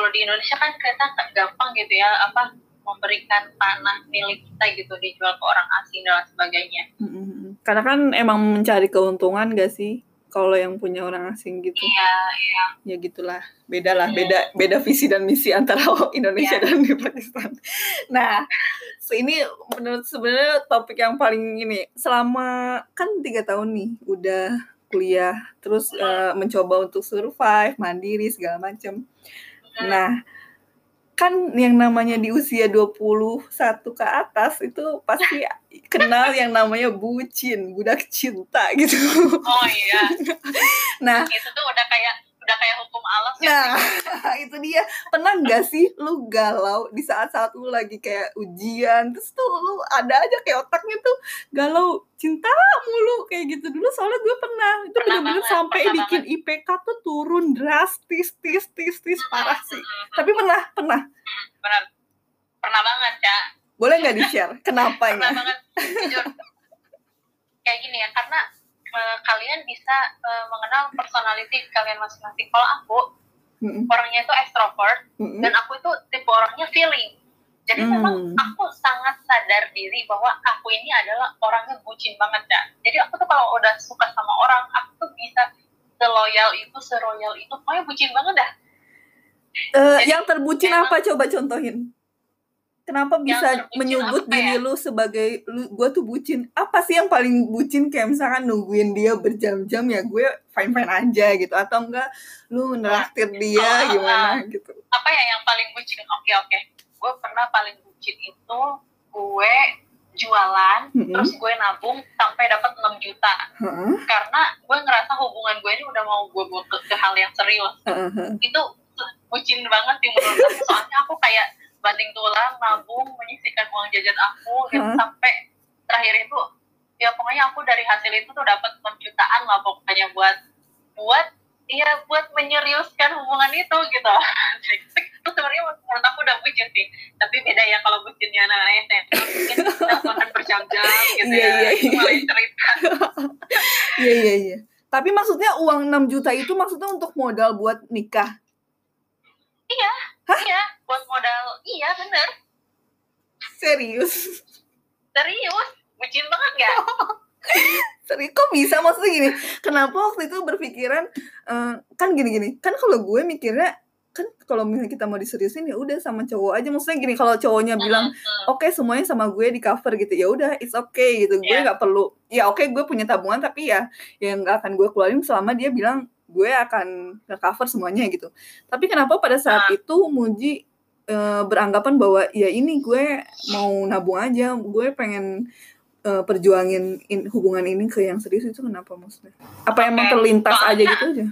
kalau di Indonesia kan kita gampang gitu ya apa memberikan tanah milik kita gitu dijual ke orang asing dan sebagainya. Mm-mm. Karena kan emang mencari keuntungan gak sih kalau yang punya orang asing gitu. Iya, iya. Ya gitulah. Beda lah, Hmm. beda beda visi dan misi antara Indonesia Iya. dan di Pakistan. Nah, so ini menurut sebenarnya topik yang paling ini selama kan tiga tahun nih udah kuliah terus eh, mencoba untuk survive mandiri segala macam. Nah, kan yang namanya di usia 21 ke atas itu pasti kenal yang namanya bucin, budak cinta gitu. Oh iya, Nah, itu tuh udah kayak udah kayak hukum alam ya. nah itu dia. Pernah nggak sih lu galau di saat-saat lu lagi kayak ujian, terus tuh lu ada aja kayak otaknya tuh galau cinta mulu kayak gitu dulu soalnya gue pernah itu Pernah bener-bener banget, sampai pernah bikin IPK tuh turun drastis tis tis tis parah sih Mm-mm. tapi pernah pernah Benar. Pernah banget ya. boleh nggak di share kenapa Pernah ya banget jujur. Kayak gini ya, karena eh, kalian bisa eh, mengenal personality kalian masing-masing. Kalau aku Mm-mm, orangnya itu extrovert mm-mm. dan aku itu tipe orangnya feeling. Jadi Hmm. memang aku sangat sadar diri bahwa aku ini adalah orangnya bucin banget ya. Jadi aku tuh kalau udah suka sama orang, aku tuh bisa seloyal itu, seroyal itu, pokoknya bucin banget dah. Eh, Jadi, yang terbucin emang- apa coba contohin kenapa bisa menyebut diri ya? lu sebagai lu gue tuh bucin apa sih yang paling bucin kayak misalkan nungguin dia berjam-jam ya gue fine fine aja gitu atau enggak lu neraktir dia Oh, gimana gitu Apa ya yang paling bucin? Oke oke, gue pernah paling bucin itu gue jualan, Mm-mm. terus gue nabung sampai dapat 6 juta. Heeh, Karena gue ngerasa hubungan gue ini udah mau gue bawa ke, ke hal yang serius. heeh, heeh. itu bucin banget sih menurut aku soalnya aku kayak banting tulang nabung menyisihkan uang jajan aku gitu. Hah? sampai terakhir itu ya pokoknya aku dari hasil itu tuh dapat 6 jutaan lah pokoknya buat buat iya buat menyeriuskan hubungan itu gitu. Itu sebenarnya menurut aku udah bucin sih. Tapi beda ya kalau bucinnya anak SMP mungkin makan berjam-jam gitu Iya, ya. iya, iya. lain cerita. Iya iya iya. Tapi maksudnya uang 6 juta itu maksudnya untuk modal buat nikah? Iya buat modal. Iya bener. Serius? Serius? Bucin banget ya Serius? Kok bisa? Maksudnya gini kenapa waktu itu berpikiran eh, kan gini-gini kan kalau gue mikirnya kan kalau misalnya kita mau diseriusin ya udah sama cowok aja. Maksudnya gini kalau cowoknya bilang oke semuanya sama gue di cover gitu ya udah it's okay gitu. Gue Iya. nggak perlu. Ya oke gue punya tabungan tapi ya yang nggak akan gue keluarin selama dia bilang gue akan cover semuanya gitu. Tapi kenapa pada saat Ah. itu Muji eh, beranggapan bahwa ya ini gue mau nabung aja gue pengen eh, perjuangin in- hubungan ini ke yang serius itu kenapa maksudnya apa emang Oke. terlintas aja Soalnya- gitu aja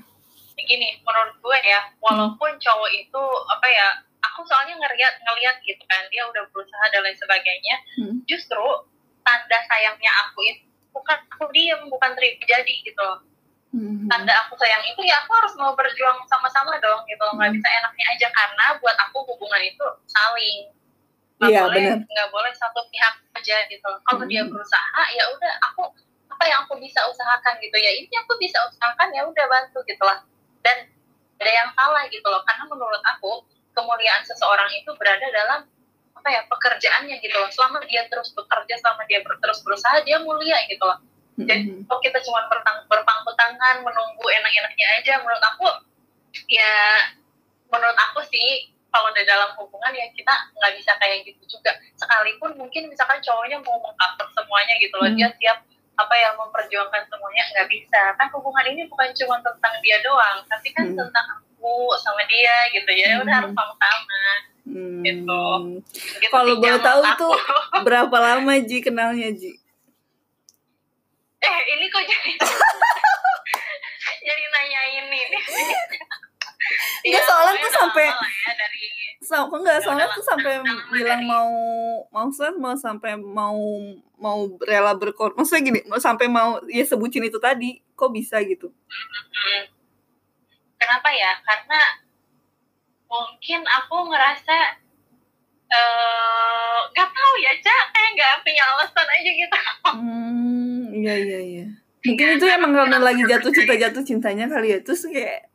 gini menurut gue ya walaupun cowok itu apa ya aku soalnya ngeliat ngeliat gitu kan dia udah berusaha dan lain sebagainya Hmm. justru tanda sayangnya aku itu bukan aku diem bukan terjadi gitu loh Hmm. tanda aku sayang itu ya aku harus mau berjuang sama-sama dong gitu. Loh. nggak bisa enaknya aja karena buat aku hubungan itu saling. Nggak Iya, boleh nggak boleh satu pihak aja gitu. Kalau Hmm. dia berusaha ya udah aku apa yang aku bisa usahakan gitu ya ini aku bisa usahakan ya udah bantu gitu lah. Dan ada yang salah gitu loh karena menurut aku kemuliaan seseorang itu berada dalam apa ya pekerjaannya gitu loh. Selama dia terus bekerja selama dia ber- terus berusaha dia mulia gitu loh jadi kalau kita cuma berpangku tangan menunggu enak-enaknya aja menurut aku ya menurut aku sih kalau di dalam hubungan ya kita nggak bisa kayak gitu juga sekalipun mungkin misalkan cowoknya mau mengcover semuanya gitu loh Hmm. dia siap apa ya memperjuangkan semuanya nggak bisa kan hubungan ini bukan cuma tentang dia doang tapi kan Hmm. tentang aku sama dia gitu ya udah Hmm. harus sama-sama Hmm. Gitu. gitu Kalau boleh yang tahu tuh berapa lama Ji kenalnya Ji? Eh ini kok jadi jadi nanya ini Enggak, soalnya tuh sampai- ya dari So, enggak Ya soalnya tuh sampai bilang dari- mau mau set mau sampai mau mau rela berkor maksudnya gini mau sampai mau ya sebutin itu tadi kok bisa gitu. Kenapa ya? Karena mungkin aku ngerasa eh nggak tahu ya, Cak. Kayak nggak punya alasan aja gitu. hmm iya iya iya mungkin itu emang karena lagi jatuh cinta jatuh cintanya kali ya terus kayak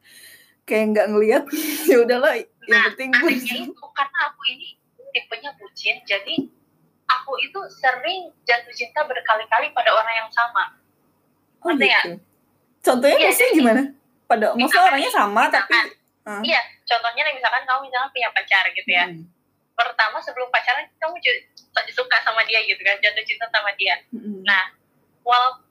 kayak nggak ngelihat ya udahlah yang Nah, penting anehnya bucin. itu karena aku ini tipenya bucin jadi aku itu sering jatuh cinta berkali-kali pada orang yang sama Oh gitu. Contohnya Iya, maksudnya jadi- gimana? Pada maksudnya orangnya sama tapi Ah. iya contohnya misalkan kamu misalkan punya pacar gitu ya Mm, pertama sebelum pacaran kamu suka sama dia gitu kan jatuh cinta sama dia mm, Nah, walau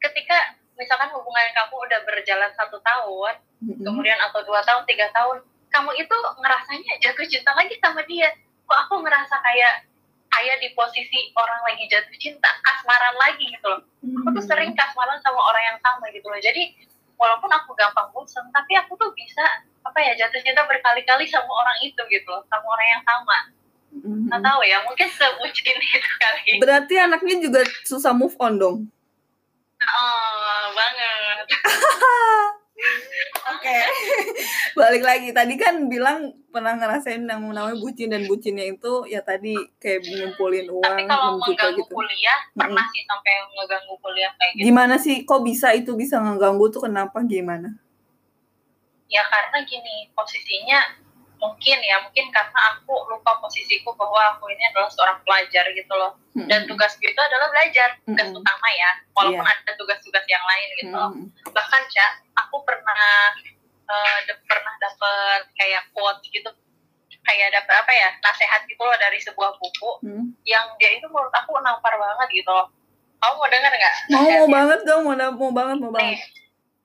ketika misalkan hubungan kamu udah berjalan satu tahun, mm, kemudian atau dua tahun, tiga tahun, kamu itu ngerasanya jatuh cinta lagi sama dia. Kok aku ngerasa kayak kayak di posisi orang lagi jatuh cinta, kasmaran lagi gitu loh. Aku tuh sering kasmaran sama orang yang sama gitu loh. Jadi walaupun aku gampang bosan, tapi aku tuh bisa apa ya jatuh cinta berkali-kali sama orang itu gitu loh, sama orang yang sama. Mm. Nggak tahu ya, mungkin sebucin itu kali. Berarti anaknya juga susah move on dong. Oh, banget. Oke. Balik lagi tadi kan bilang pernah ngerasain yang namanya bucin dan bucinnya itu ya tadi kayak ngumpulin uang Tapi kalau 6 juta mengganggu gitu. kuliah, pernah sih sampai ngeganggu kuliah kayak gitu. Gimana sih kok bisa itu bisa ngeganggu tuh kenapa gimana? Ya karena gini, posisinya mungkin ya, mungkin karena aku lupa posisiku bahwa aku ini adalah seorang pelajar gitu loh. Dan tugasku itu adalah belajar, tugas Mm-mm. utama ya. Walaupun Iya. ada tugas-tugas yang lain gitu loh. Mm. Bahkan, Cak, aku pernah eh, de- pernah dapet kayak quote gitu kayak dapet apa ya nasihat gitu loh dari sebuah buku Mm. yang dia itu menurut aku nampar banget gitu loh kamu mau denger nggak Mau mau banget dong, mau mau banget mau nih banget.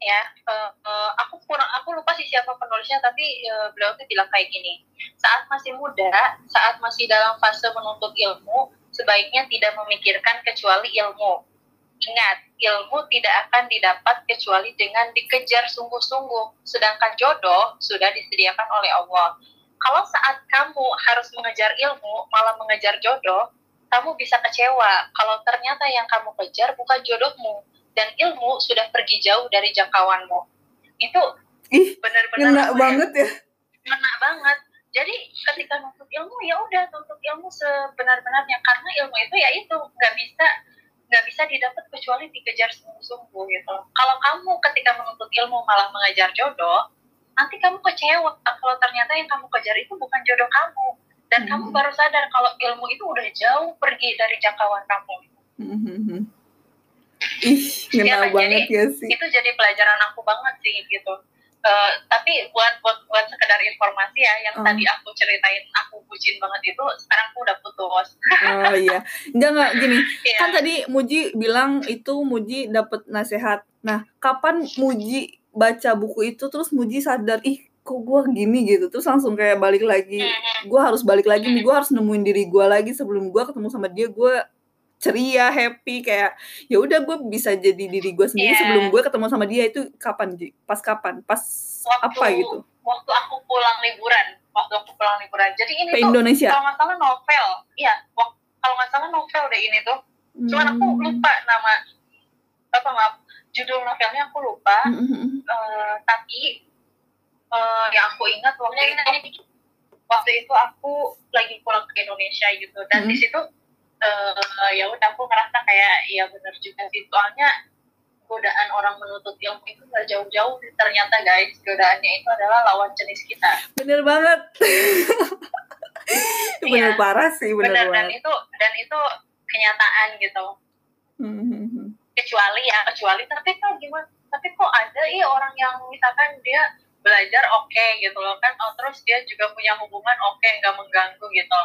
Ya eh, eh, aku kurang aku lupa sih siapa penulisnya tapi eh, beliau tuh bilang kayak gini saat masih muda saat masih dalam fase menuntut ilmu sebaiknya tidak memikirkan kecuali ilmu. Ingat ilmu tidak akan didapat kecuali dengan dikejar sungguh-sungguh sedangkan jodoh sudah disediakan oleh Allah. Kalau saat kamu harus mengejar ilmu malah mengejar jodoh kamu bisa kecewa. Kalau ternyata yang kamu kejar bukan jodohmu dan ilmu sudah pergi jauh dari jangkauanmu. Itu Ih, benar-benar ngena ya, banget ya. ngena banget. Jadi ketika nuntut ilmu ya udah tuntut ilmu sebenar-benarnya karena ilmu itu ya itu nggak bisa nggak bisa didapat kecuali dikejar sungguh-sungguh gitu. Kalau kamu ketika menuntut ilmu malah mengejar jodoh, nanti kamu kecewa kalau ternyata yang kamu kejar itu bukan jodoh kamu dan Hmm. kamu baru sadar kalau ilmu itu udah jauh pergi dari jangkauan kamu. Mhm. Ih, Iya ngena kan, banget ya sih. itu jadi pelajaran aku banget sih gitu Eh, tapi buat buat buat sekedar informasi ya yang Hmm. tadi aku ceritain aku bucin banget itu sekarang aku udah putus Oh iya. Enggak enggak gini. Iya. Kan tadi Muji bilang itu Muji dapat nasihat. Nah, kapan Muji baca buku itu terus Muji sadar, ih kok gua gini gitu. Terus langsung kayak balik lagi. Mhm. Gua harus balik lagi nih. Gua harus nemuin diri gua lagi sebelum gua ketemu sama dia gua ceria, happy kayak ya udah gue bisa jadi diri gue sendiri Iya. sebelum gue ketemu sama dia itu kapan Ji? Pas kapan? Pas waktu apa gitu? waktu aku pulang liburan waktu aku pulang liburan jadi ini Ke tuh Indonesia. kalau nggak salah novel iya kalau nggak salah novel deh ini tuh cuman aku Hmm. lupa nama apa maaf judul novelnya aku lupa Hmm, hmm, hmm. Eh, tapi eh, yang aku ingat waktu itu waktu itu aku lagi pulang ke Indonesia gitu dan Hmm. di situ eh, ya udah aku ngerasa kayak ya bener juga sih. Soalnya godaan orang menuntut ilmu itu gak jauh-jauh ternyata guys godaannya itu adalah lawan jenis kita. Bener banget. bener Iya. parah sih, bener, bener dan itu dan itu kenyataan gitu. Hmm, hmm, hmm. kecuali ya kecuali tapi kok gimana? Tapi kok ada iya orang yang misalkan dia belajar oke gitu loh. Kan oh, terus dia juga punya hubungan oke nggak mengganggu gitu.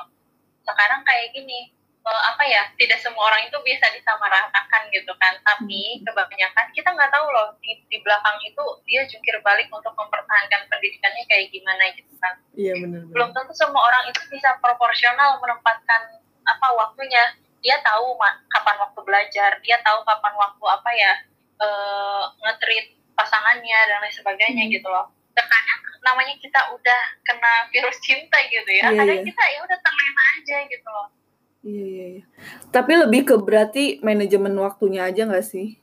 Sekarang kayak gini eh, apa ya tidak semua orang itu bisa disamaratakan gitu kan. Tapi Hmm. kebanyakan kita nggak tahu loh di, di belakang itu dia jungkir balik untuk mempertahankan pendidikannya kayak gimana gitu kan. Iya bener belum tentu semua orang itu bisa proporsional menempatkan apa waktunya. Dia tahu kapan waktu belajar dia tahu kapan waktu apa ya eh nge-treat pasangannya dan lain sebagainya Hmm. gitu loh. Terkadang namanya kita udah kena virus cinta gitu ya. Iya, kadang iya. kita ya udah terlena aja gitu loh Iya iya iya. Tapi lebih ke berarti manajemen waktunya aja nggak sih?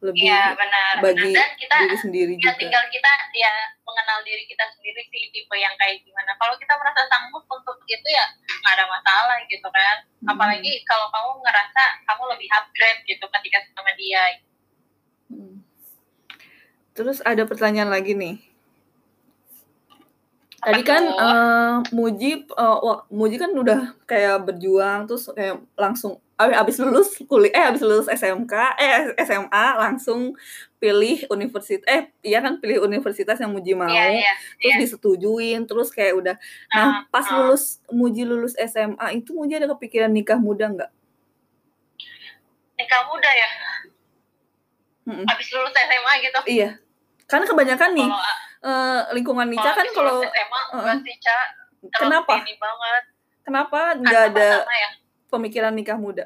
Lebih iya benar bagi benar. dan kita diri sendiri ya juga. tinggal kita ya mengenal diri kita sendiri sih tipe yang kayak gimana kalau kita merasa sanggup untuk itu ya nggak ada masalah gitu kan Hmm. apalagi kalau kamu ngerasa kamu lebih upgrade gitu ketika sama dia Hmm. Terus ada pertanyaan lagi nih. Tadi kan tuh? eh, Muji eh, wah, Muji kan udah kayak berjuang terus kayak langsung ab- abis lulus kuliah eh abis lulus SMK eh SMA langsung pilih universitas eh iya kan pilih universitas yang Muji mau Iya, iya. terus iya. disetujuin terus kayak udah Ah, nah pas ah. lulus Muji lulus SMA itu Muji ada kepikiran nikah muda nggak? Nikah muda ya, Mm-mm. habis lulus SMA gitu. Iya karena kebanyakan nih Kalau eh, lingkungan Nica kan kalau lulus SMA uh-uh. enggak sih, Ca. Terlalu kenapa ini banget. kenapa nggak ada pertama ya, pemikiran nikah muda.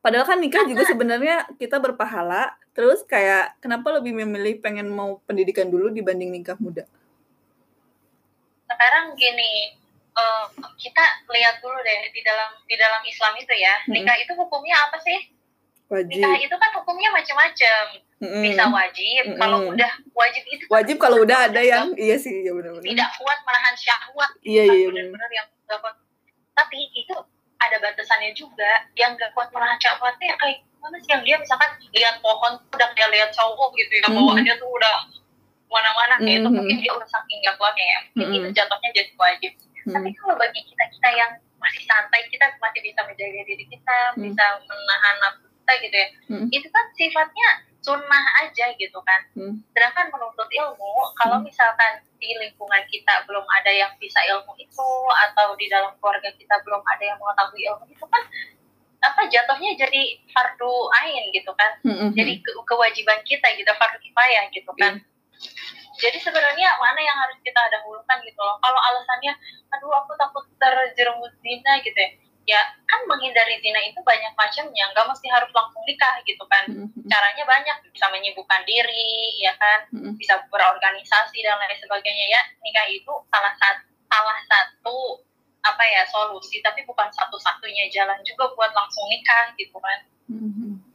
Padahal kan nikah juga sebenarnya kita berpahala, terus kayak kenapa lebih memilih pengen mau pendidikan dulu dibanding nikah muda? sekarang gini, eh, kita lihat dulu deh di dalam di dalam Islam itu ya, Mm-mm. nikah itu hukumnya apa sih? Wajib. Nikah itu kan hukumnya macam-macam. Mm-mm. Bisa wajib, Mm-mm. kalau udah wajib itu kan Wajib kalau udah ada yang iya sih, ya benar-benar. tidak kuat menahan syahwat Iya iya benar. benar-benar yang gak kuat. Tapi itu ada batasannya juga. Yang gak kuat menahan syahwatnya yang kayak gimana sih yang dia misalkan lihat pohon udah kayak lihat cowok gitu ya Mhm. bawaannya tuh udah mana-mana kayak itu Mhm. mungkin dia udah saking gak kuatnya ya. Mungkin Mhm. itu jatuhnya jadi wajib. Tapi Hmm. kalau bagi kita kita yang masih santai kita masih bisa menjaga diri kita, Hmm. bisa menahan nafsu kita gitu ya. Hmm. Itu kan sifatnya sunnah aja gitu kan. Hmm. Sedangkan menuntut ilmu, kalau Hmm. misalkan di lingkungan kita belum ada yang bisa ilmu itu, atau di dalam keluarga kita belum ada yang mengetahui ilmu itu kan, apa jatuhnya jadi fardu ain gitu kan. Mm-mm. Jadi ke- kewajiban kita gitu, fardu kifayah gitu kan. Jadi sebenarnya mana yang harus kita dahulukan gitu loh. Kalau alasannya, aduh aku takut terjerumus zina gitu ya. Ya kan menghindari zina itu banyak macamnya, nggak mesti harus langsung nikah gitu kan Mm-mm. caranya banyak bisa menyibukkan diri ya kan Mm-mm. bisa berorganisasi dan lain sebagainya ya nikah itu salah satu salah satu apa ya solusi tapi bukan satu-satunya jalan juga buat langsung nikah gitu kan Mm-mm.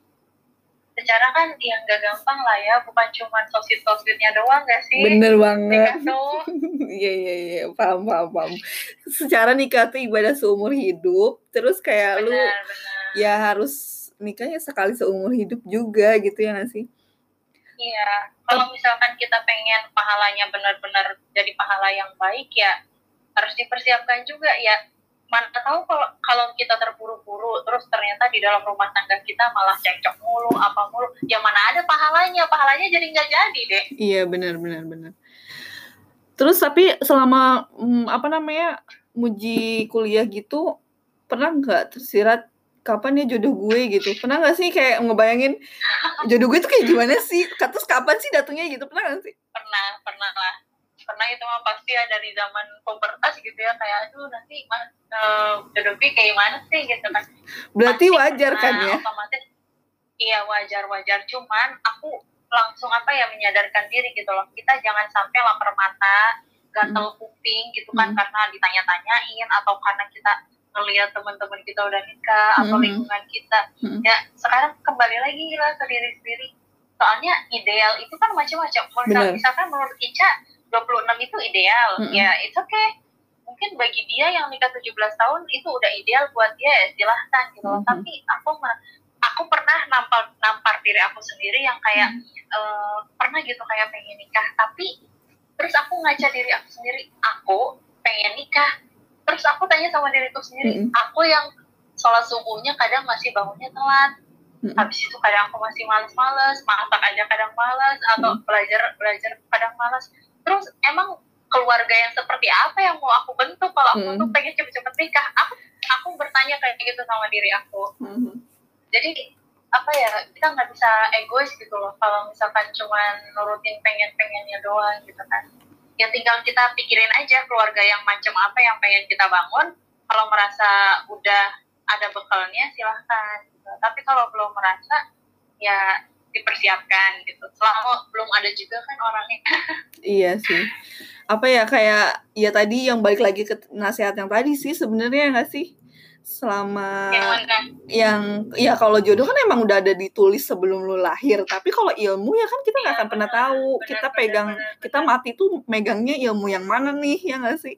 Secara kan yang gak gampang lah ya bukan cuma sosit-sositnya doang gak sih Bener banget. nikah tuh Iya iya iya, paham paham paham. Secara nikah tuh ibadah seumur hidup, terus kayak lu benar benar ya harus nikahnya sekali seumur hidup juga gitu ya nggak sih? iya kalau misalkan kita pengen pahalanya benar-benar jadi pahala yang baik ya harus dipersiapkan juga ya mana tahu kalau kalau kita terburu-buru terus ternyata di dalam rumah tangga kita malah cekcok mulu apa mulu ya mana ada pahalanya pahalanya jadi nggak jadi deh Iya benar benar benar. Terus tapi selama mm, apa namanya muji kuliah gitu pernah nggak tersirat kapan ya jodoh gue gitu? Pernah nggak sih kayak ngebayangin jodoh gue tuh kayak gimana sih? Terus kapan sih datangnya gitu? Pernah nggak sih? pernah pernah lah pernah itu mah pasti ya dari zaman pubertas gitu ya kayak aduh nanti mas uh, jodoh gue kayak mana sih? Gitu kan. Berarti Pasti wajar kan ya? otomatis. Iya wajar wajar cuman aku langsung apa ya menyadarkan diri gitu loh. Kita jangan sampai lapar mata gatel kuping gitu kan Hmm. karena ditanya-tanyain atau karena kita ngelihat teman-teman kita udah nikah atau Hmm. lingkungan kita. Hmm. ya sekarang kembali lagi lah ke diri sendiri. Soalnya ideal itu kan macam-macam. Misalkan menurut Ica 26 itu ideal. Mm-mm. ya it's okay. Mungkin bagi dia yang nikah 17 tahun itu udah ideal buat dia ya silahkan gitu loh. Mhm. tapi aku aku pernah nampar nampar diri aku sendiri yang kayak Hmm. eh, pernah gitu kayak pengen nikah. Tapi terus aku ngaca diri aku sendiri aku pengen nikah. Terus aku tanya sama diriku sendiri Mm-mm. aku yang sholat subuhnya kadang masih bangunnya telat. Habis itu kadang aku masih males-males masak aja kadang males atau belajar belajar kadang males terus emang keluarga yang seperti apa yang mau aku bentuk kalau aku Mm. tuh pengen cepet-cepet nikah aku aku bertanya kayak gitu sama diri aku Mhm. jadi apa ya kita nggak bisa egois gitu loh kalau misalkan cuman nurutin pengen-pengennya doang gitu kan ya tinggal kita pikirin aja keluarga yang macam apa yang pengen kita bangun kalau merasa udah ada bekalnya silahkan gitu. tapi kalau belum merasa ya dipersiapkan gitu. Selama belum ada juga kan orangnya. Iya sih. Apa ya kayak ya tadi yang balik lagi ke nasihat yang tadi sih sebenarnya nggak sih? Selama yang mana? yang ya kalau jodoh kan emang udah ada ditulis sebelum lu lahir tapi kalau ilmu ya kan kita nggak Iya, akan pernah tahu. benar, kita benar, pegang benar, kita benar. mati tuh megangnya ilmu yang mana nih ya nggak sih?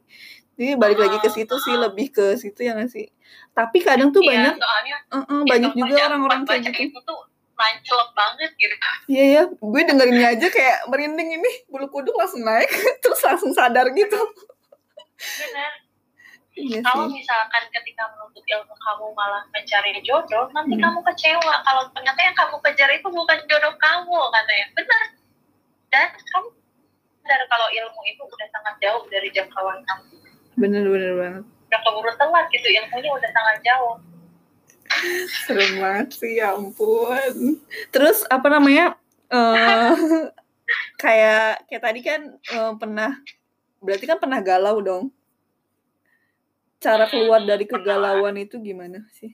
Jadi balik lagi ke situ sih lebih ke situ ya nggak sih? Tapi kadang tuh Iya, banyak soalnya eh, eh, banyak juga orang-orang kayak gitu. itu tuh lancelot banget gitu. Iya ya gue dengerinnya aja kayak merinding ini. Bulu kuduk langsung naik terus langsung sadar gitu. Benar. Iya kalau misalkan ketika menuntut ilmu kamu malah mencari jodoh nanti Hmm. kamu kecewa. Kalau ternyata yang kamu kejar itu bukan jodoh kamu katanya. Benar. Dan kamu sadar kalau ilmu itu udah sangat jauh dari jangkauan kamu. Bener bener banget. Udah keburu telat gitu ilmunya udah sangat jauh serem banget sih ya ampun. Terus apa namanya eh kayak kayak tadi kan eh, pernah berarti kan pernah galau dong. Cara keluar dari kegalauan itu gimana sih?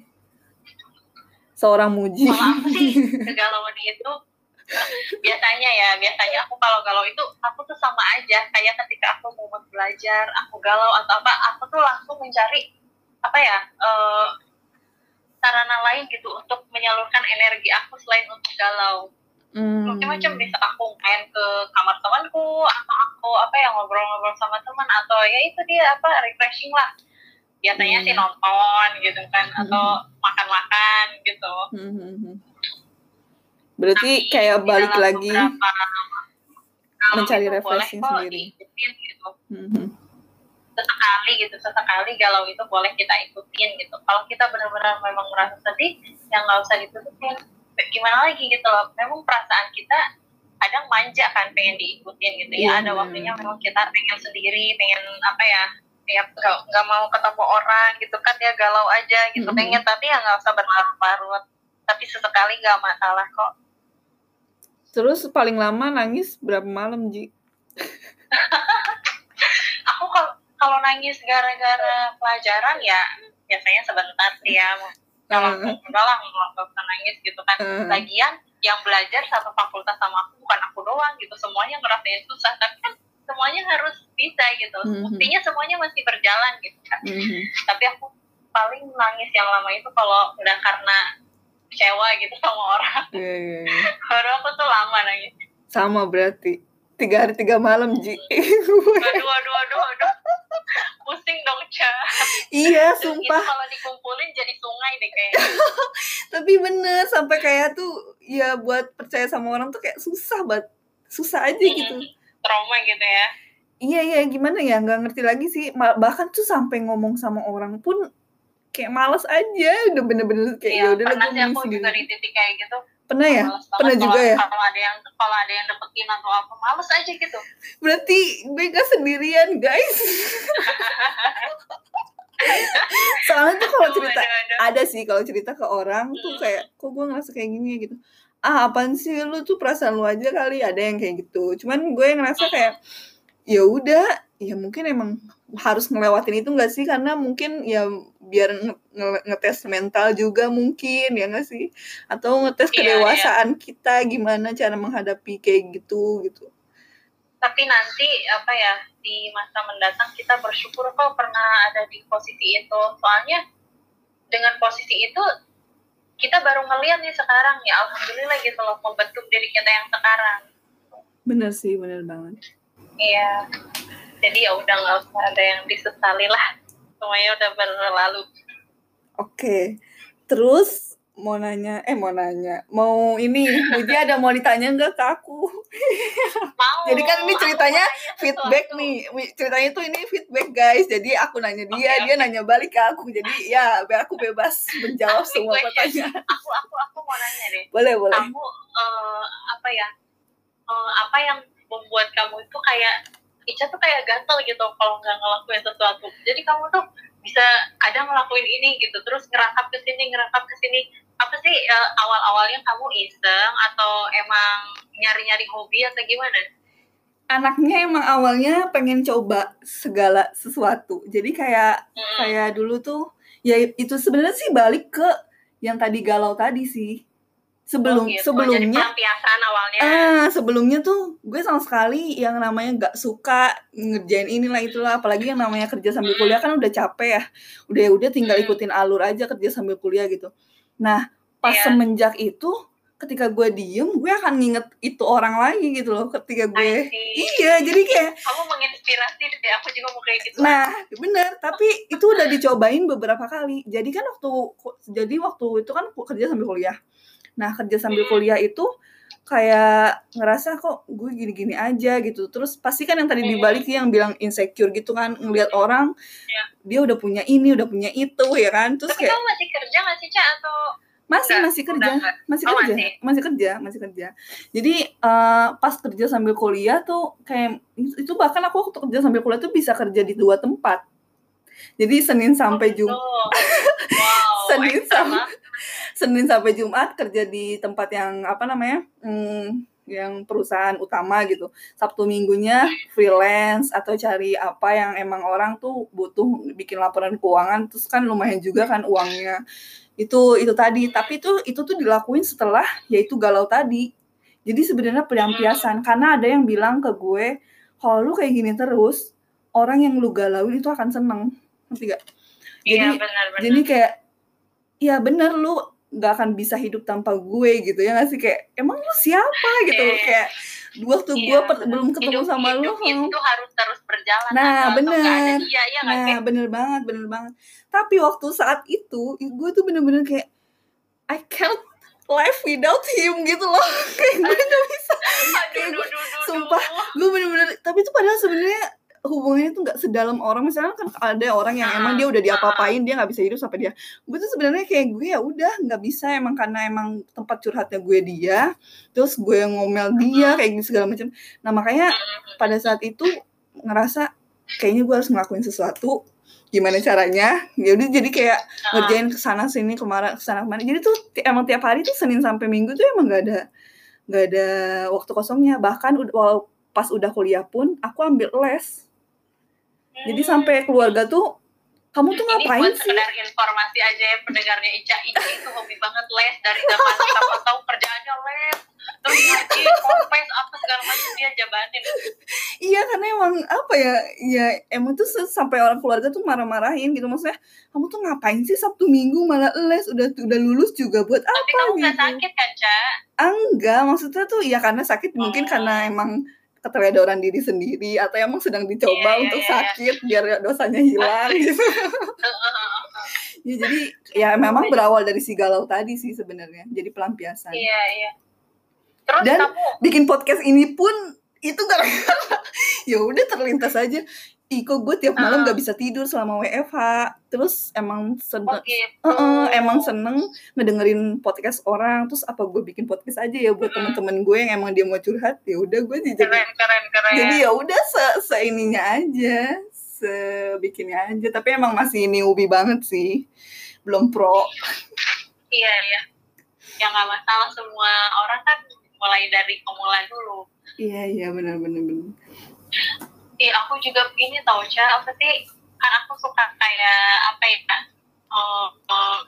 Seorang muji. Kalau aku sih kegalauan itu biasanya ya biasanya aku kalau galau itu aku tuh sama aja. Kayak ketika aku mau belajar aku galau atau apa aku tuh langsung mencari apa ya eh, sarana lain gitu untuk menyalurkan energi aku selain untuk galau Hmm. macam-macam bisa aku main ke kamar temanku atau aku apa ya ngobrol-ngobrol sama teman atau ya itu dia apa refreshing lah biasanya Hmm. sih nonton gitu kan atau makan-makan gitu Hmm, hmm, hmm. berarti Tapi kayak balik lagi beberapa mencari itu refreshing sendiri. gitu Hmm, hmm. Sesekali gitu sesekali galau itu boleh kita ikutin gitu. Kalau kita benar-benar memang merasa sedih yang nggak usah ditutupin. Gimana lagi gitu loh memang perasaan kita kadang manja kan pengen diikutin gitu Iya, ya ada benar. waktunya memang kita pengen sendiri pengen apa ya ya nggak nggak mau ketemu orang gitu kan ya galau aja gitu. Mhm. pengen tapi ya nggak usah berlarut-larut. Tapi sesekali nggak masalah kok. Terus paling lama nangis berapa malam Ji? Aku kalau kalau nangis gara-gara pelajaran ya biasanya sebentar sih ya. Kalau Eh. enggak lah nggak usah nangis gitu kan. Eh. lagian yang belajar satu fakultas sama aku bukan aku doang gitu. Semuanya ngerasain susah tapi kan semuanya harus bisa gitu. Mhm. buktinya semuanya masih berjalan gitu kan. Tapi aku paling nangis yang lama itu kalau udah karena kecewa gitu sama orang. Iya, iya, iya. baru aku tuh lama nangis. Sama berarti tiga hari tiga malam Ji. Aduh aduh aduh aduh. Pusing dong Ca. Iya sumpah. kalau dikumpulin jadi sungai deh kayaknya. Tapi bener sampai kayak tuh ya buat percaya sama orang tuh kayak susah banget. Susah aja gitu. trauma gitu ya. Iya iya. Gimana ya? Nggak ngerti lagi sih. Bahkan tuh sampai ngomong sama orang pun kayak males aja udah bener-bener kayak ya Iya, udah pernah sih aku sendiri juga di titik kayak gitu. Pernah ya? Pernah kalau- juga ya? kalau ada yang kalau ada yang deketin atau apa males aja gitu. Berarti gue gak sendirian guys. Soalnya tuh kalau cerita Aduh, aduh, ada sih kalau cerita ke orang tuh kayak kok gue ngerasa kayak gini ya? gitu. Ah apaan sih? Lu tuh perasaan lu aja kali ada yang kayak gitu. Cuman gue ngerasa kayak ya udah ya mungkin emang harus ngelewatin itu nggak sih? Karena mungkin ya biar nge- nge- ngetes mental juga mungkin ya nggak sih? Atau ngetes Iya, kedewasaan kita gimana cara menghadapi kayak gitu gitu. Tapi nanti apa ya di masa mendatang kita bersyukur kok pernah ada di posisi itu. Soalnya dengan posisi itu kita baru ngeliat nih sekarang ya alhamdulillah gitu loh membentuk diri kita yang sekarang. Bener sih bener banget. Iya jadi ya udah nggak usah ada yang disesali lah semuanya udah berlalu Oke, terus mau nanya, eh mau nanya, mau ini, Muji ada mau ditanya nggak ke aku? mau Jadi kan ini ceritanya Feedback sesuatu. nih, ceritanya tuh ini feedback guys. Jadi aku nanya dia, Oke, dia oke. nanya balik ke aku. Jadi ya biar aku bebas menjawab semua pertanyaan. aku aku aku mau nanya deh Boleh boleh. kamu eh, apa ya eh, apa yang membuat kamu itu kayak Ica tuh kayak gatel gitu kalau nggak ngelakuin sesuatu jadi kamu tuh bisa ada ngelakuin ini gitu terus ngerangkap ke sini ngerangkap ke sini apa sih eh, awal-awalnya kamu iseng atau emang nyari-nyari hobi atau gimana? Anaknya emang awalnya pengen coba segala sesuatu. Jadi kayak Hmm. kayak dulu tuh ya itu sebenarnya sih balik ke yang tadi galau tadi sih. Sebelum Oh, gitu. Sebelumnya awalnya. Ah, sebelumnya tuh gue sama sekali yang namanya nggak suka ngerjain inilah itulah, apalagi yang namanya kerja sambil kuliah kan udah capek ya. Udah udah tinggal ikutin alur aja kerja sambil kuliah gitu. Nah, pas Iya. semenjak itu ketika gue diem, gue akan nginget itu orang lagi gitu loh ketika gue. Iya, jadi kayak Kamu menginspirasi deh, aku juga mau kayak gitu. Nah, bener. Tapi itu udah dicobain beberapa kali. Jadi kan waktu jadi waktu itu kan kerja sambil kuliah. Nah, kerja sambil Hmm. kuliah itu kayak ngerasa kok gue gini-gini aja gitu terus pasti kan yang tadi dibalik yang bilang insecure gitu kan ngelihat orang Iya. dia udah punya ini udah punya itu ya kan terus Tapi kayak kamu masih kerja nggak sih, Cak? Atau masih Udah, masih kerja udah masih Oh, kerja masih. masih kerja masih kerja jadi eh, pas kerja sambil kuliah tuh kayak itu bahkan aku waktu kerja sambil kuliah tuh bisa kerja di dua tempat jadi senin sampai Oh, jum gitu. Wow, Senin ekstra sama- senin sampai jumat kerja di tempat yang apa namanya hmm, yang perusahaan utama gitu. Sabtu minggunya freelance atau cari apa yang emang orang tuh butuh bikin laporan keuangan terus kan lumayan juga kan uangnya. Itu itu tadi. Tapi itu itu tuh dilakuin setelah yaitu galau tadi. Jadi sebenarnya pelampiasan. Karena ada yang bilang ke gue kalau lu kayak gini terus orang yang lu galauin itu akan seneng. Ngerti gak Iya, jadi benar-benar. jadi kayak ya bener lu nggak akan bisa hidup tanpa gue gitu ya nggak sih kayak emang lu siapa gitu Iya. kayak waktu Iya, gue per- belum ketemu hidup, sama lu hidup hmm. itu harus terus berjalan Nah, bener. dia ya nah sih? bener banget bener banget tapi waktu saat itu gue tuh bener-bener kayak I can't live without him gitu loh kayak gue nggak bisa kayak gue- sumpah. gue bener-bener tapi itu padahal sebenarnya hubungannya tuh nggak sedalam orang. Misalnya kan ada orang yang emang dia udah diapa-apain dia nggak bisa hidup sampai dia. Gue tuh sebenarnya kayak gue ya udah nggak bisa. Emang karena emang tempat curhatnya gue dia terus gue ngomel dia kayak gitu segala macam. Nah makanya pada saat itu ngerasa kayaknya gue harus ngelakuin sesuatu. Gimana caranya? Ya udah jadi kayak Ah, ngerjain ke sana sini ke mana ke sana ke mana jadi tuh emang tiap hari tuh senin sampai minggu tuh emang nggak ada nggak ada waktu kosongnya. Bahkan walau pas udah kuliah pun aku ambil les jadi sampai keluarga tuh kamu tuh ini ngapain buat sih? sekedar informasi aja ya pendengarnya Ica. Ica itu hobi banget les dari zaman kita tahu kerjaannya les. Terus ngaji kompes apa segala macam dia jabanin. Iya karena emang apa ya ya emang tuh sampai orang keluarga tuh marah-marahin gitu. Maksudnya kamu tuh ngapain sih sabtu minggu malah les? Udah udah lulus juga buat tapi apa kamu nggak gitu? sakit kan Ca? enggak. Maksudnya tuh ya karena sakit mungkin Oh. karena emang keteledoran diri sendiri atau emang sedang dicoba iya, untuk iya. sakit biar dosanya hilang gitu. Ya jadi ya memang berawal dari si galau tadi sih sebenarnya jadi pelampiasan. Iya iya. Terus Dan- kamu? bikin podcast ini pun itu gara-gara ya udah terlintas aja Iko gue tiap malam Ah. nggak bisa tidur selama WFH terus emang oh seneng gitu Heeh, emang seneng ngedengerin podcast orang. Terus apa gue bikin podcast aja ya buat Hmm. teman-teman gue yang emang dia mau curhat? Ya udah gue jadi keren keren keren. Jadi ya udah se seininya aja sebikinnya aja. Tapi emang masih newbie banget sih. Belum pro. Iya iya. Ya nggak masalah semua orang kan mulai dari pemula dulu. Iya iya benar benar benar Iya, aku juga ini tau, Ca. Apa sih, kan aku suka kayak, apa ya, eh, eh,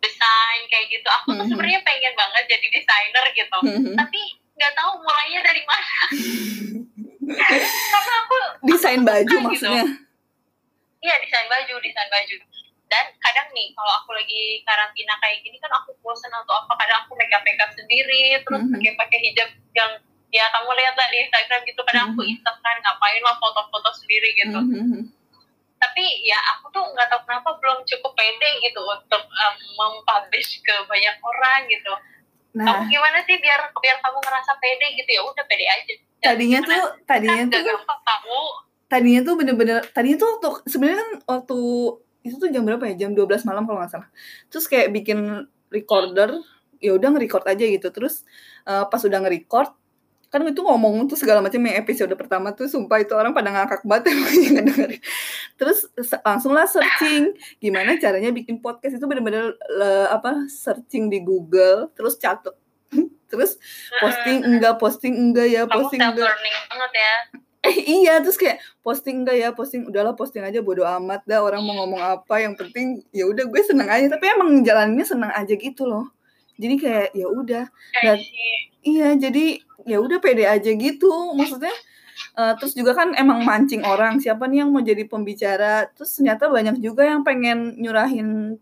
desain kayak gitu. Aku tuh Mhm. sebenarnya pengen banget jadi desainer gitu. Mhm. Tapi nggak tahu mulainya dari mana. Karena aku, desain baju Gitu. maksudnya iya desain baju, desain baju. Dan kadang nih, kalau aku lagi karantina kayak gini kan aku bosan atau apa, kadang aku makeup-makeup sendiri, terus Mhm. pakai pakai hijab yang ya kamu lihat lah di Instagram gitu kadang aku Mhm. iseng kan ngapain lah foto-foto sendiri gitu Mhm. tapi ya aku tuh nggak tahu kenapa belum cukup pede gitu untuk um, mempublish ke banyak orang gitu. nah Kamu gimana sih biar biar kamu ngerasa pede gitu ya udah pede aja. tadinya tuh tadinya Kan tuh gampang kamu. tadinya tuh bener-bener tadinya tuh waktu sebenarnya kan waktu itu tuh jam berapa ya jam 12 malam kalau nggak salah terus kayak bikin recorder ya udah nge-record aja gitu terus eh, pas udah nge-record kan itu ngomong tuh segala macam yang episode pertama tuh sumpah itu orang pada ngakak banget yang ngedengerin. Terus se- langsung lah searching gimana caranya bikin podcast itu bener-bener apa searching di Google terus catet terus posting enggak posting enggak ya Kamu posting self enggak. learning banget ya. eh iya terus kayak posting enggak ya posting udahlah posting aja bodo amat dah orang mau ngomong apa yang penting ya udah gue seneng aja. Tapi emang jalaninnya seneng aja gitu loh jadi kayak ya udah. Dan- iya jadi ya udah pede aja gitu. Maksudnya eh, terus juga kan emang mancing orang. Siapa nih yang mau jadi pembicara? Terus ternyata banyak juga yang pengen nyurahin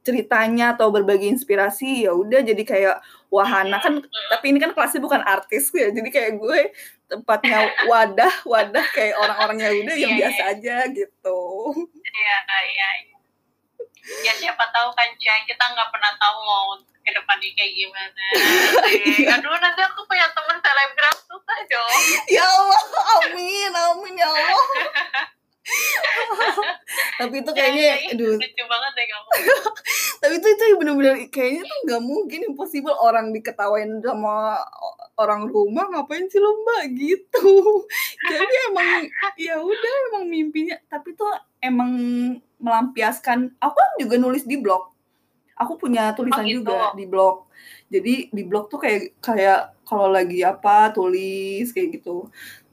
ceritanya atau berbagi inspirasi. Ya udah jadi kayak wahana. Kan tapi ini kan kelasnya bukan artis ya. Jadi kayak gue tempatnya wadah wadah kayak orang-orang ya udah yang Iya, biasa aja gitu. Iya, iya. Iya. ya siapa tahu kan Cak kita nggak pernah tahu mau ke depannya kayak gimana. Aduh nanti aku punya teman selebgram susah dong. Ya Allah amin amin ya Allah. Tapi itu kayaknya aduh. lucu banget deh kamu. Tapi itu itu bener-bener kayaknya tuh nggak mungkin impossible orang diketawain sama orang rumah ngapain sih lo mbak? Gitu. Jadi emang ya udah emang mimpinya. Tapi tuh emang melampiaskan. Aku kan juga nulis di blog. Aku punya tulisan Oh, gitu. juga di blog. Jadi di blog tuh kayak kayak kalau lagi apa tulis kayak gitu.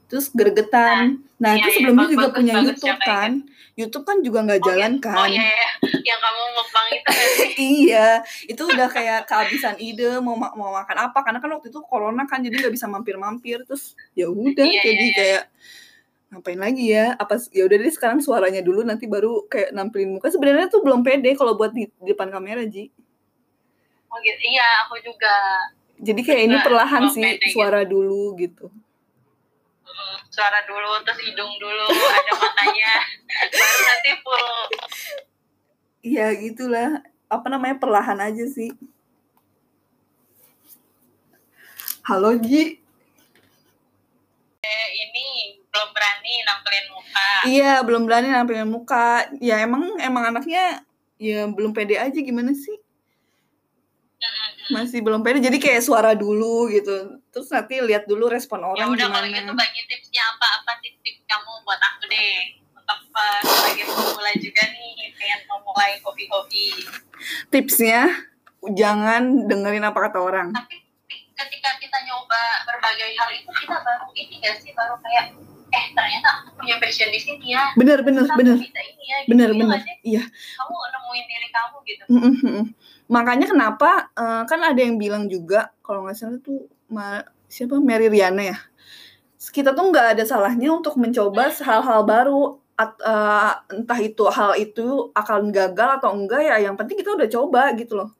Terus gregetan. Nah, iya, itu iya, sebelumnya bagus, juga bagus, punya bagus, YouTube kan. YouTube kan juga nggak jalan oh, kan. Oh iya, iya. Yang kamu mukbang itu kan? Iya. Itu udah kayak kehabisan ide mau ma- mau makan apa. Karena kan waktu itu corona kan jadi nggak bisa mampir-mampir. Terus ya udah Iya, jadi iya, iya. kayak ngapain lagi ya? Apa ya udah deh sekarang suaranya dulu nanti baru kayak nampilin muka. Sebenarnya tuh belum pede kalau buat di, di depan kamera ji. Oh gitu iya aku juga. Jadi kayak ini perlahan sih pede gitu. suara dulu gitu. Mm, suara dulu terus hidung dulu ada matanya. Baru nanti full. Iya gitulah. Apa namanya perlahan aja sih. Halo Ji. Eh, ini belum berani nampilin muka Iya, belum berani nampilin muka. Ya emang emang anaknya ya belum pede aja gimana sih? Masih belum pede. Jadi kayak suara dulu gitu. Terus nanti lihat dulu respon ya orang udah kalau gimana. gitu bagi tipsnya apa apa tips-tips kamu buat aku deh untuk uh, sebagai pemula juga nih pengen memulai hobi-hobi Tipsnya jangan dengerin apa kata orang. tapi ketika kita nyoba berbagai hal itu kita baru ini gak sih baru kayak eh ternyata aku punya passion di sini ya aku bener bisa ini ya gitu. bener Iya sih? Iya. kamu nemuin diri kamu gitu Mm, mm, mm. Makanya kenapa eh, kan ada yang bilang juga kalau nggak salah tuh Ma- siapa Mary Riana ya. Kita tuh nggak ada salahnya untuk mencoba hal-hal baru At- eh, entah itu hal itu akan gagal atau enggak ya yang penting kita udah coba gitu loh.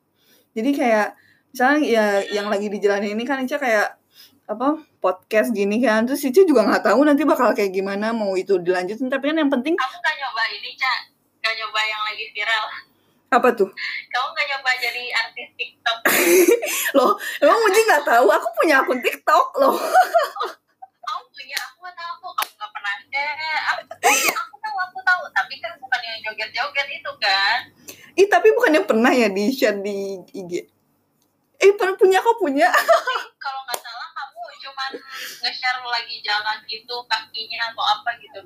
Jadi kayak misalnya ya yang lagi dijalanin ini kan Ica kayak apa podcast gini kan. Terus Ica juga nggak tahu nanti bakal kayak gimana mau itu dilanjutin. Tapi kan yang penting kamu gak nyoba ini cak gak nyoba yang lagi viral. Apa tuh? Kamu gak nyoba jadi artis TikTok? Loh emang Muji nggak tahu? Aku punya akun TikTok loh. Kamu punya aku gak tahu aku? Kamu gak pernah. Share aku, aku tahu aku tahu. Tapi kan bukan yang joget-joget itu kan? Ih tapi bukannya pernah ya di share di IG Eh pernah punya kok punya? Kalau nggak salah cuman nge-share lagi jalan gitu kakinya atau apa gitu.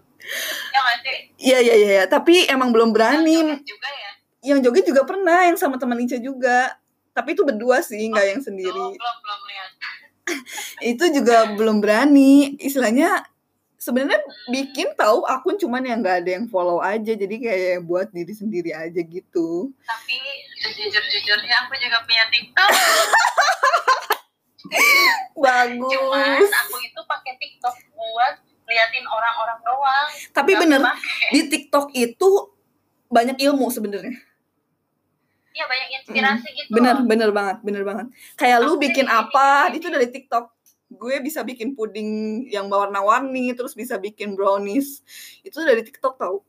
Ya nggak sih? Iya iya iya iya. Tapi emang belum Yang berani joget juga ya? Yang joget juga pernah Yang sama teman Ica juga. Tapi itu berdua sih nggak yang Tuh, sendiri belum belum lihat. Itu juga belum berani. Istilahnya sebenarnya bikin tahu akun cuman yang nggak ada yang follow aja. Jadi kayak buat diri sendiri aja gitu. Tapi sejujur-jujurnya aku juga punya TikTok cuman bagus aku itu pakai TikTok buat liatin orang-orang doang. Tapi bener di TikTok itu banyak ilmu sebenarnya. Iya banyak inspirasi gitu bener loh. bener banget bener banget. Kayak lu Aku bikin jadi apa gini. itu dari TikTok. Gue bisa bikin puding yang warna-warni terus bisa bikin brownies. Itu dari TikTok tau.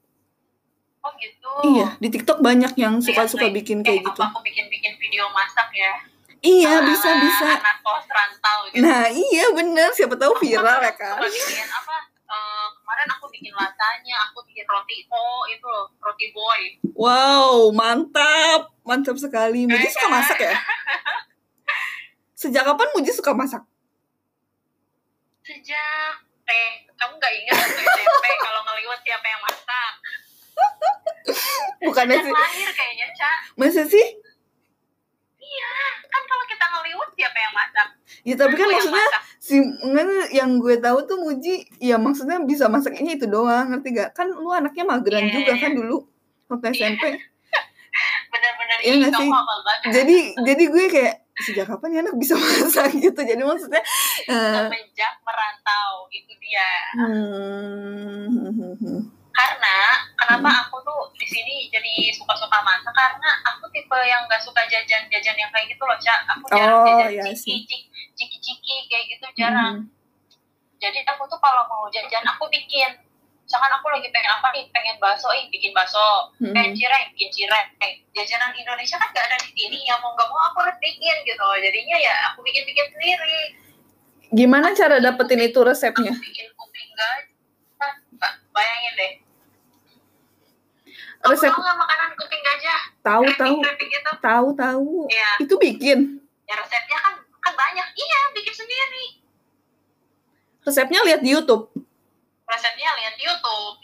Oh gitu. Iya di TikTok banyak yang suka-suka Lihat, bikin eh, kayak gitu. apa aku bikin-bikin video masak ya iya bisa bisa. anak kos rantau gitu. Nah iya bener. Siapa tahu viral ya kan bikin apa eh, kemarin aku bikin lasanya aku bikin roti oh itu loh roti boy. Wow mantap. Mantap sekali. Muji suka masak ya? sejak kapan Muji suka masak? Sejak eh kamu nggak ingat waktu SMP kalau ngeliwat siapa yang masak? Bukannya sih lahir kayaknya masa sih iya kan kalau kita ngeliwat siapa yang masak? Ya tapi kan Aku maksudnya masak. si enggak, yang gue tahu tuh Muji ya maksudnya bisa masaknya itu doang ngerti gak kan lu anaknya mageran Iya, juga iya. kan dulu waktu SMP bener-bener Iya nggak kamu sih? jadi jadi gue kayak sejak kapan ya anak bisa masak gitu? Jadi maksudnya eh, semenjak merantau itu dia. Hmm, karena kenapa aku tuh di sini jadi suka-suka masak? Karena aku tipe yang gak suka jajan-jajan yang kayak gitu loh cak aku jarang Oh, jajan iya ciki sih. ciki ciki ciki kayak gitu jarang. Hmm. jadi aku tuh kalau mau jajan aku bikin. Misalkan aku lagi pengen apa nih? Pengen bakso eh bikin bakso. Hmm. pengen cireng bikin cireng. Eh, jajanan Indonesia kan gak ada di sini. Ya mau nggak mau aku harus bikin gitu loh. Jadinya ya aku bikin bikin sendiri. Gimana cara dapetin itu resepnya? aku bikin kuping gajah Ba- bayangin deh Resep tahu nggak makanan kuping gajah tahu tahu tahu tahu. Iya. Itu bikin. ya resepnya kan kan banyak iya bikin sendiri Resepnya lihat di YouTube. resepnya lihat di YouTube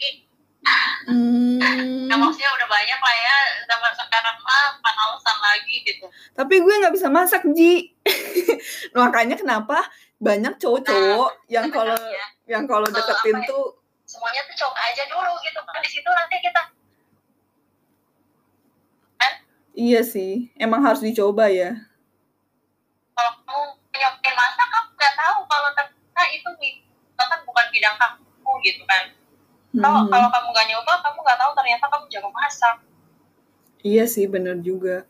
Hmm. ya maksudnya udah banyak lah ya zaman sekarang mah panalesan lagi gitu Tapi gue nggak bisa masak Ji. Makanya kenapa banyak cowok-cowok yang kalau Sebenarnya, yang kalau deketin ya? tuh semuanya tuh coba aja dulu gitu kan di situ nanti kita iya sih emang harus dicoba ya. kalau kamu nyobain masak kamu nggak tahu kalau ternyata itu kan bukan bidang kamu gitu kan kalau Hmm. kalau kamu nggak nyoba kamu nggak tahu ternyata kamu jago masak Iya sih bener juga.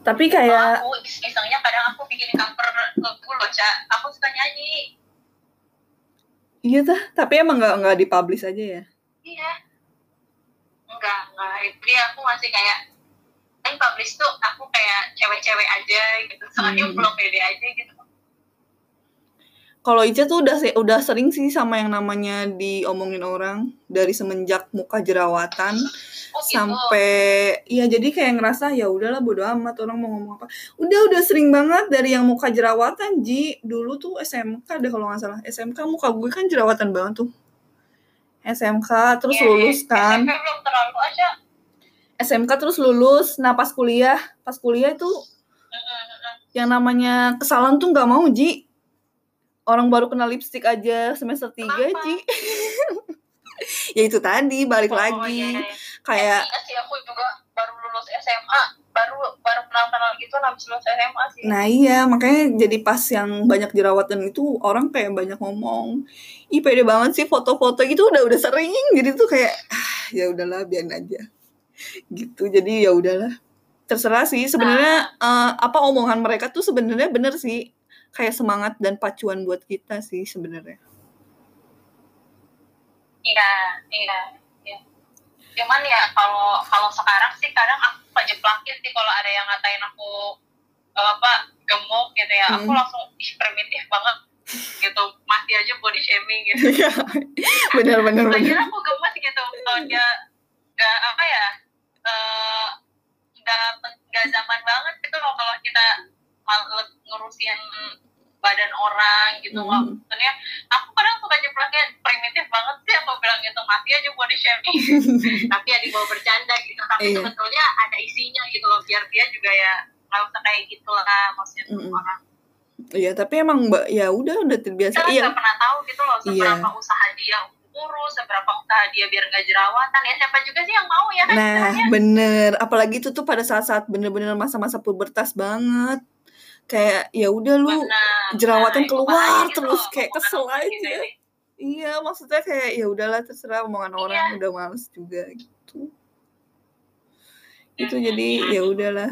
Tapi kalau kayak aku isengnya kadang aku bikin cover lagu loh cak aku suka nyanyi iya tah. Tapi emang nggak nggak dipublish aja ya. iya enggak enggak itu dia aku masih kayak kan publish tuh aku kayak cewek-cewek aja gitu soalnya Hmm. belum pede aja gitu Kalau Ica tuh udah udah sering sih sama yang namanya diomongin orang dari semenjak muka jerawatan oh gitu sampai ya jadi kayak ngerasa ya udahlah bodo amat orang mau ngomong apa. Udah udah sering banget dari yang muka jerawatan Ji. Dulu tuh SMK deh kalau nggak salah. SMK muka gue kan jerawatan banget tuh. SMK terus Iya, lulus iya. kan. SMP belum terlalu aja SMK terus lulus. Nah pas kuliah, pas kuliah itu yang namanya kesalahan tuh nggak mau Ji. Orang baru kena lipstick aja semester 3 Kenapa? Ji. ya itu tadi balik Oh, lagi. iya, iya. Kayak Eh, sih aku juga baru lulus SMA baru baru kenal kenal gitu habis lulus SMA sih. Nah iya makanya jadi pas yang banyak jerawatan itu orang kayak banyak ngomong Ih pede banget sih foto-foto gitu udah udah sering jadi tuh kayak ah ya udahlah biarin aja. Gitu jadi ya udahlah. Terserah sih sebenarnya eh, apa omongan mereka tuh sebenarnya bener sih kayak semangat dan pacuan buat kita sih sebenarnya. Iya iya iya. Cuman ya kalau kalau sekarang sih kadang aku suka jeplakin sih kalau ada yang ngatain aku eh, apa gemuk gitu ya aku Hmm. langsung ih primitif banget gitu. Masih aja body shaming gitu. Iya. Bener bener Lagian bener aku gemes gitu. Kalau dia nggak apa ya eh, nggak nggak zaman banget gitu loh kalau kita ngurusin badan orang gitu loh Hmm. maksudnya aku kadang suka jeplaknya primitif banget sih aku bilang gitu masih aja body shaming tapi ya dibawa bercanda gitu tapi Iya. sebetulnya ada isinya gitu loh biar dia juga ya nggak usah kayak gitu lah maksudnya Mm-mm. orang Iya tapi emang mbak ya udah udah terbiasa kita iya nggak pernah tahu gitu loh Iya. seberapa usaha dia kurus seberapa usaha dia biar nggak jerawatan ya siapa juga sih yang mau ya kan Nah, istilahnya. bener. Apalagi itu tuh pada saat-saat bener-bener masa-masa pubertas banget. Kayak ya udah lu Benar, jerawatan benar. keluar gitu terus loh, kayak kesel aja. ini. Iya, maksudnya kayak ya udahlah terserah omongan Iya. orang udah males juga gitu. Itu Hmm, jadi hmm. ya udahlah.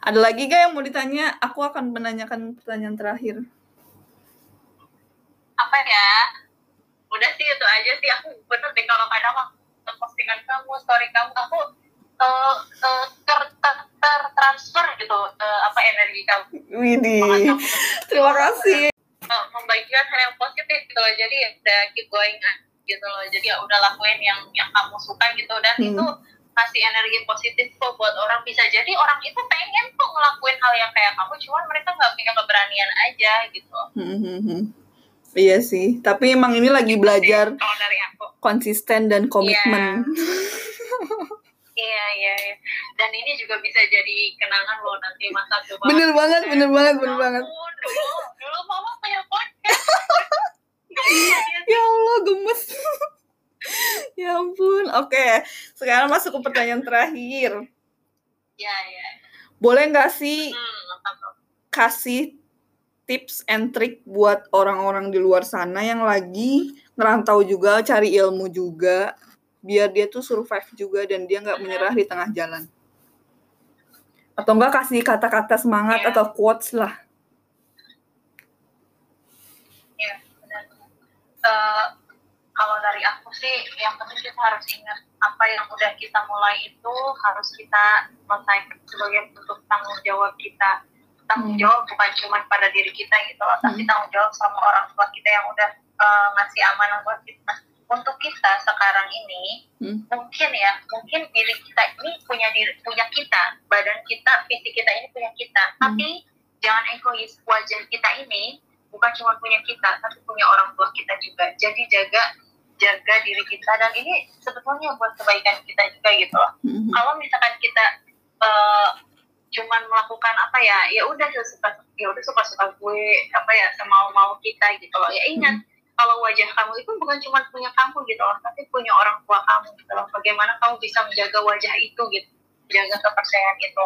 Ada lagi gak yang mau ditanya? Aku akan menanyakan pertanyaan terakhir. apa ya udah sih itu aja sih aku bener deh kalau kadang waktu postingan kamu story kamu aku eh, eh, ter, ter, ter- transfer gitu eh, apa energi kamu kamu. Terima kasih. Membagikan hal yang positif gitu loh jadi ya udah keep going ah, gitu loh jadi ya udah lakuin yang yang kamu suka gitu dan Hmm. itu kasih energi positif kok buat orang bisa jadi orang itu pengen kok ngelakuin hal yang kayak kamu cuman mereka nggak punya keberanian aja gitu Hmm, hmm, hmm. Iya sih, tapi emang ini lagi belajar konsisten dan komitmen. Dan ini juga bisa jadi kenangan loh nanti masa tua. Bener banget, bener banget, bener Ya banget. Dulu dulu mama punya podcast. Ya Allah, gemes. ya ampun. Oke, sekarang masuk ke pertanyaan terakhir. Iya iya. Boleh nggak sih Hmm, kasih tips and trick buat orang-orang di luar sana yang lagi ngerantau juga, cari ilmu juga, biar dia tuh survive juga dan dia nggak menyerah di tengah jalan. Atau enggak kasih kata-kata semangat Iya. atau quotes lah. Benar. Eh, kalau dari aku sih yang penting kita harus ingat apa yang udah kita mulai itu harus kita selesaikan sebagai bentuk tanggung jawab kita tanggung Hmm. jawab bukan cuma pada diri kita gitu loh tapi Hmm. tanggung jawab sama orang tua kita yang udah eh, ngasih amanah buat kita untuk kita sekarang ini Hmm. mungkin ya mungkin diri kita ini punya diri punya kita badan kita fisik kita ini punya kita Hmm. tapi jangan egois wajah kita ini bukan cuma punya kita tapi punya orang tua kita juga jadi jaga jaga diri kita dan ini sebetulnya buat kebaikan kita juga gitu loh Hmm. kalau misalkan kita eh, cuman melakukan apa ya ya udah suka ya udah suka suka gue apa ya semau mau kita gitu loh ya ingat kalau wajah kamu itu bukan cuma punya kamu gitu loh tapi punya orang tua kamu gitu loh. Bagaimana kamu bisa menjaga wajah itu gitu jaga kepercayaan itu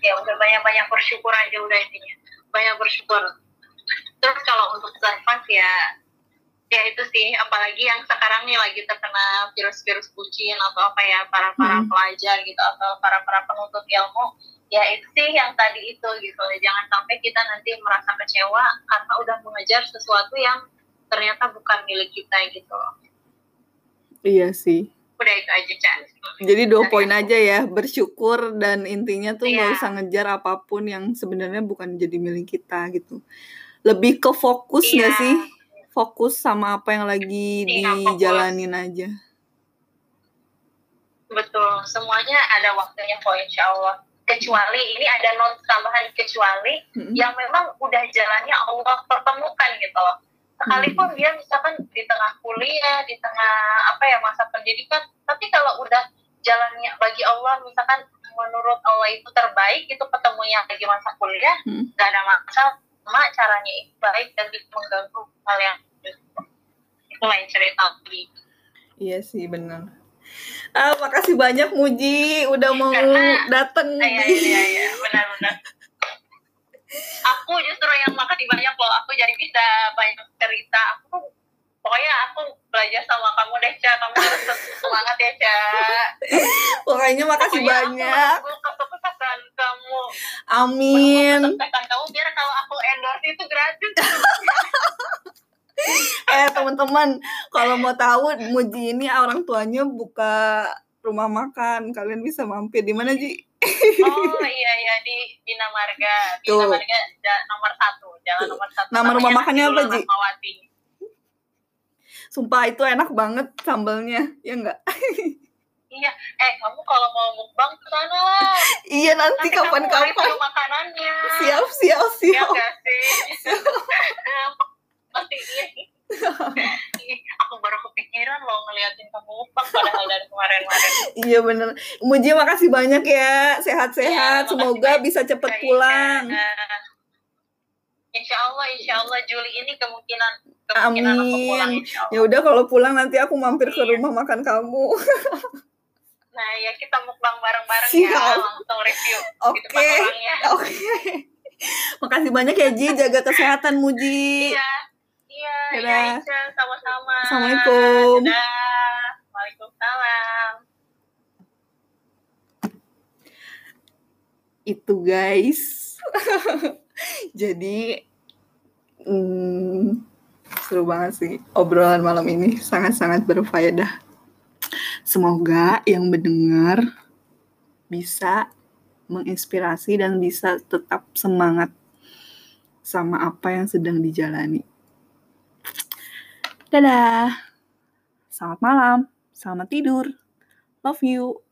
ya udah banyak banyak bersyukur aja udah intinya. Banyak bersyukur. Terus kalau untuk self ya ya itu sih apalagi yang sekarang nih lagi terkena virus-virus bucin atau apa ya para para Hmm. pelajar gitu atau para para penuntut ilmu ya itu sih yang tadi itu gitu jangan sampai kita nanti merasa kecewa karena udah mengejar sesuatu yang ternyata bukan milik kita gitu Iya sih. udah itu aja Chan Jadi dua poin aja ya, bersyukur dan intinya tuh nggak Iya. usah ngejar apa pun yang sebenarnya bukan jadi milik kita gitu. Lebih ke fokus Iya. nggak sih? Fokus sama apa yang lagi Iya, fokus. dijalanin aja. betul semuanya ada waktunya kok insya Allah kecuali ini ada non tambahan kecuali Mm-mm. yang memang udah jalannya Allah pertemukan gitu loh. Sekalipun Hmm. dia misalkan di tengah kuliah, di tengah apa ya masa pendidikan, tapi kalau udah jalannya bagi Allah misalkan menurut Allah itu terbaik itu ketemunya lagi masa kuliah, Hmm. nggak ada masalah. Cuma caranya itu baik dan tidak mengganggu hal yang itu lain cerita lagi. Iya sih benar. Ah, makasih banyak Muji udah mau Karena- dateng Iya di iya iya benar-benar. Aku justru yang makasih banyak loh. Aku jadi bisa banyak cerita. Aku pokoknya aku belajar sama kamu deh Ca. Kamu harus semangat ya Ca. Pokoknya makasih Pokoknya banyak. Aku kesuksesan kamu. Amin. Menunggu kesuksesan kamu biar kalau aku endorse itu gratis. Eh teman-teman, kalau mau tahu Muji ini orang tuanya buka rumah makan. Kalian bisa mampir di mana Ji? Oh iya iya di Bina Marga. Bina Tuh. Marga nomor satu. Jalan nomor satu. Nama rumah makannya apa, Ji? Sumpah itu enak banget sambalnya, ya enggak? Iya, eh kamu kalau mau mukbang ke sana. Iya nanti kapan-kapan. makanannya. Siap, siap, Iya siap. sih? Pasti iya. Ih, Aku baru kepikiran loh ngeliatin kamu mukbang padahal dari kemarin-kemarin. Iya bener. Muji makasih banyak ya, sehat-sehat. Iya, Semoga makasih bisa cepet Baik, pulang. Kak. Insya Allah, insya Allah Juli ini kemungkinan kemungkinan aku Amin. pulang. Ya udah kalau pulang nanti aku mampir ke Iya. rumah makan kamu. Nah ya kita mukbang bareng-bareng ya, langsung review. Oke. Oke. Makasih banyak ya Ji, jaga kesehatan Muji. Iya, iya, iya, Dadah. Sama-sama. Assalamualaikum. Dadah. Waalaikumsalam. Itu guys. Jadi hmm, seru banget sih obrolan malam ini sangat-sangat berfaedah. Semoga yang mendengar bisa menginspirasi dan bisa tetap semangat sama apa yang sedang dijalani. Dadah. Selamat malam. Selamat tidur. Love you.